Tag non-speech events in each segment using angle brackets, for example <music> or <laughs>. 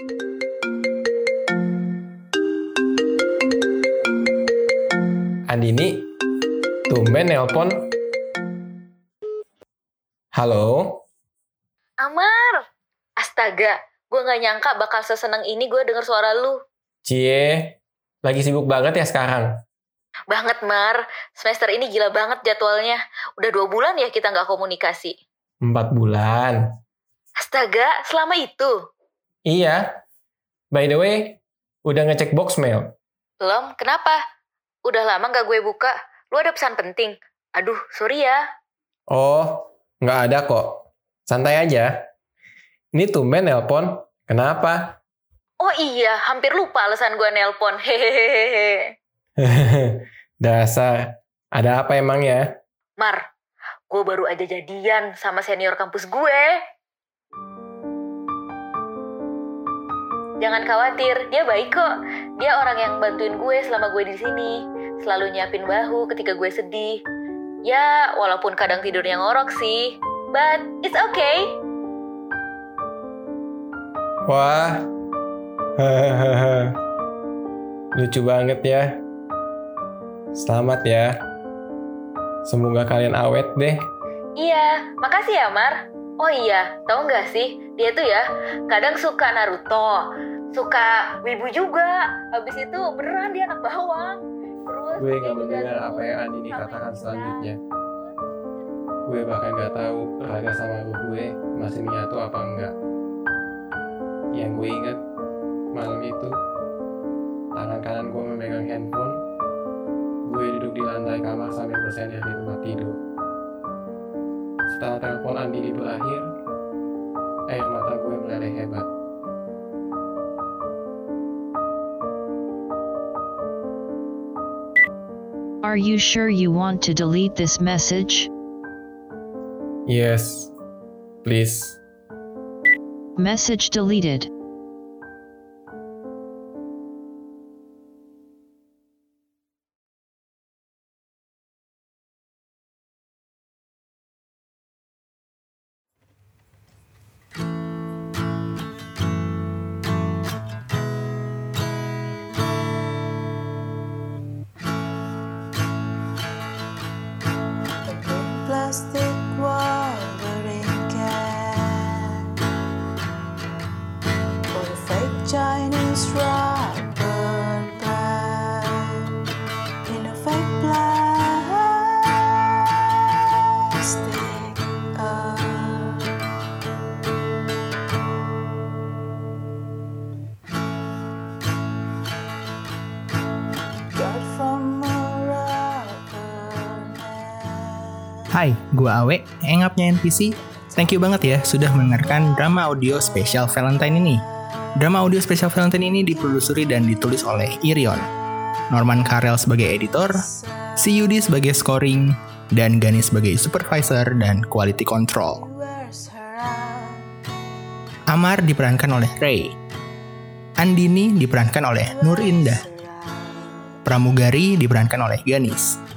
Andini, tumben nelpon. Halo? Amar, astaga, gue gak nyangka bakal seseneng ini gue denger suara lu. Cie, lagi sibuk banget ya sekarang? Banget, Mar. Semester ini gila banget jadwalnya. Udah dua bulan ya kita nggak komunikasi. Empat bulan. Astaga, selama itu? Iya. By the way, udah ngecek box mail? Belum, kenapa? Udah lama gak gue buka. Lu ada pesan penting. Aduh, sorry ya. Oh, nggak ada kok. Santai aja. Ini tumben nelpon. Kenapa? Oh iya, hampir lupa alasan gue nelpon. Hehehe. <laughs> Dasar. Ada apa emang ya? Mar, gue baru aja jadian sama senior kampus gue. Jangan khawatir, dia baik kok. Dia orang yang bantuin gue selama gue di sini. Selalu nyiapin bahu ketika gue sedih. Ya, walaupun kadang tidurnya ngorok sih. But it's okay. Wah. <laughs> Lucu banget ya. Selamat ya. Semoga kalian awet deh. Iya, makasih ya Mar. Oh iya, tau gak sih? Dia tuh ya kadang suka Naruto, suka Wibu juga. Habis itu beneran dia anak bawang. Terus Gue dia gak juga mendengar apa yang Andini sampai katakan selanjutnya. Gue bahkan gak tahu raga sama ruh gue masih menyatu apa enggak. Yang gue inget, malam itu, tangan kanan gue memegang handphone, gue duduk di lantai kamar sambil bersender di tempat tidur. Setelah telepon Andini berakhir, air mata gue meleleh hebat. Are you sure you want to delete this message? Yes, please. Message deleted. Hai, gua Awe, engapnya NPC. Thank you banget ya sudah mendengarkan drama audio spesial Valentine ini. Drama audio spesial Valentine ini diproduksi dan ditulis oleh Irion. Norman Karel sebagai editor, si Yudi sebagai scoring, dan Gani sebagai supervisor dan quality control. Amar diperankan oleh Ray. Andini diperankan oleh Nur Indah. Pramugari diperankan oleh Ganis.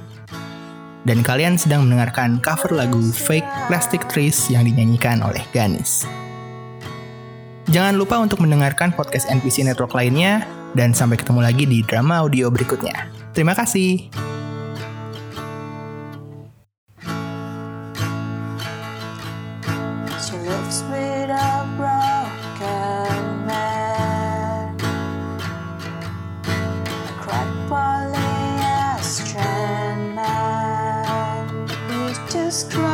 Dan kalian sedang mendengarkan cover lagu Fake Plastic Trees yang dinyanyikan oleh Ganis. Jangan lupa untuk mendengarkan podcast NPC Network lainnya, dan sampai ketemu lagi di drama audio berikutnya. Terima kasih. She lives with a Strong.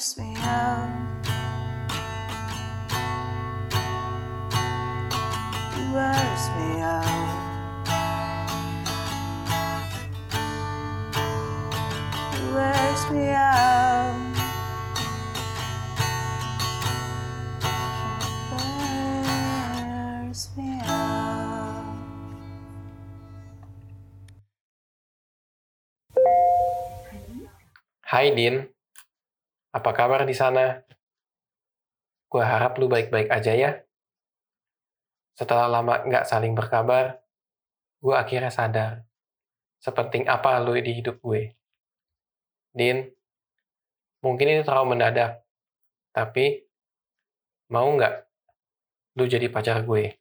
curse me out. You curse me out. You curse me out. Hai Din. Apa kabar di sana? Gue harap lu baik-baik aja ya. Setelah lama nggak saling berkabar, gue akhirnya sadar. Sepenting apa lu di hidup gue. Din, mungkin ini terlalu mendadak, tapi mau nggak lu jadi pacar gue?